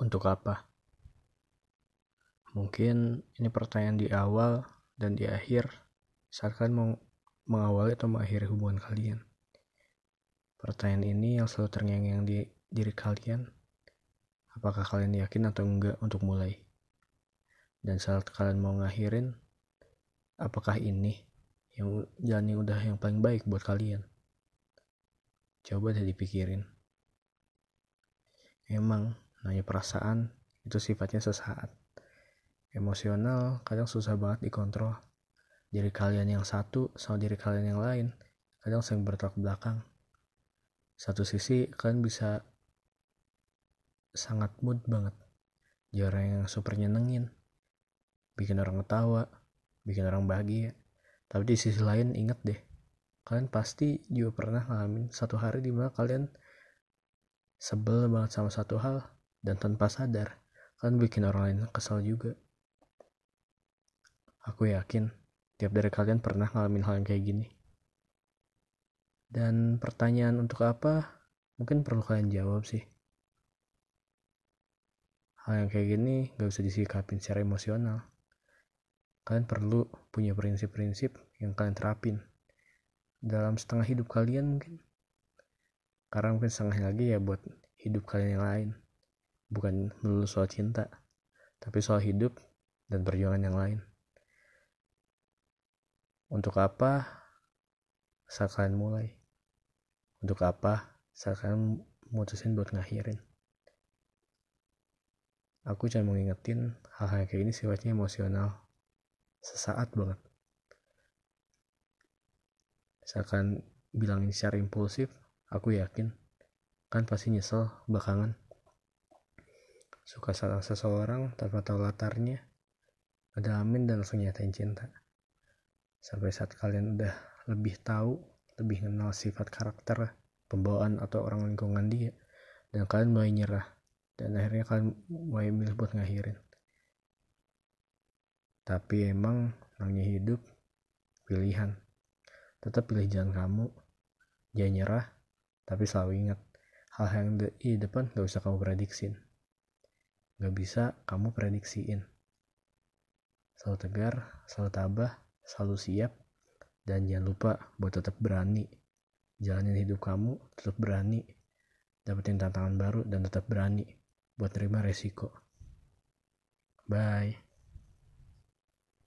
Untuk apa? Mungkin ini pertanyaan di awal dan di akhir saat kalian mau mengawali atau mengakhiri hubungan kalian. Pertanyaan ini yang selalu terngiang-ngiang di diri kalian. Apakah kalian yakin atau enggak untuk mulai? Dan saat kalian mau ngakhirin, apakah ini yang jalan yang udah yang paling baik buat kalian? Coba deh dipikirin. Emang, nanya perasaan itu sifatnya sesaat. Emosional kadang susah banget dikontrol. Diri kalian yang satu sama diri kalian yang lain kadang sering bertolak belakang. Satu sisi kalian bisa sangat mood banget. Jadi yang super nyenengin bikin orang ketawa bikin orang bahagia. Tapi di sisi lain inget deh kalian pasti juga pernah ngalamin satu hari di mana kalian sebel banget sama satu hal dan tanpa sadar kalian bikin orang lain kesal juga Aku yakin tiap dari kalian pernah ngalamin hal yang kayak gini. Dan pertanyaan untuk apa? Mungkin perlu kalian jawab sih. Hal yang kayak gini gak bisa disikapin secara emosional. Kalian perlu punya prinsip-prinsip yang kalian terapin. Dalam setengah hidup kalian mungkin. Karena mungkin setengah lagi ya buat hidup kalian yang lain. Bukan melulu soal cinta. Tapi soal hidup dan perjuangan yang lain. Untuk apa saat kalian mulai? Untuk apa saat kalian mutusin buat ngakhirin? Aku cuma mau ngingetin hal-hal kayak ini sifatnya emosional. Sesaat banget. Kalian bilang ini secara impulsif, aku yakin kan pasti nyesel belakangan. Suka salah seseorang tanpa tahu latarnya, ada amin dan langsung nyatain cinta. Sampai saat kalian udah lebih tahu lebih kenal sifat karakter pembawaan atau orang lingkungan dia dan kalian mulai nyerah dan akhirnya kalian mulai milih buat ngakhirin. Tapi emang namanya hidup pilihan. Tetap pilih jalan kamu. Jangan nyerah tapi selalu ingat hal yang di depan gak usah kamu prediksin gak bisa kamu prediksiin. Selalu tegar selalu tabah selalu siap dan jangan lupa buat tetap berani. Jalanin hidup kamu tetap berani. Dapetin tantangan baru dan tetap berani buat terima resiko. Bye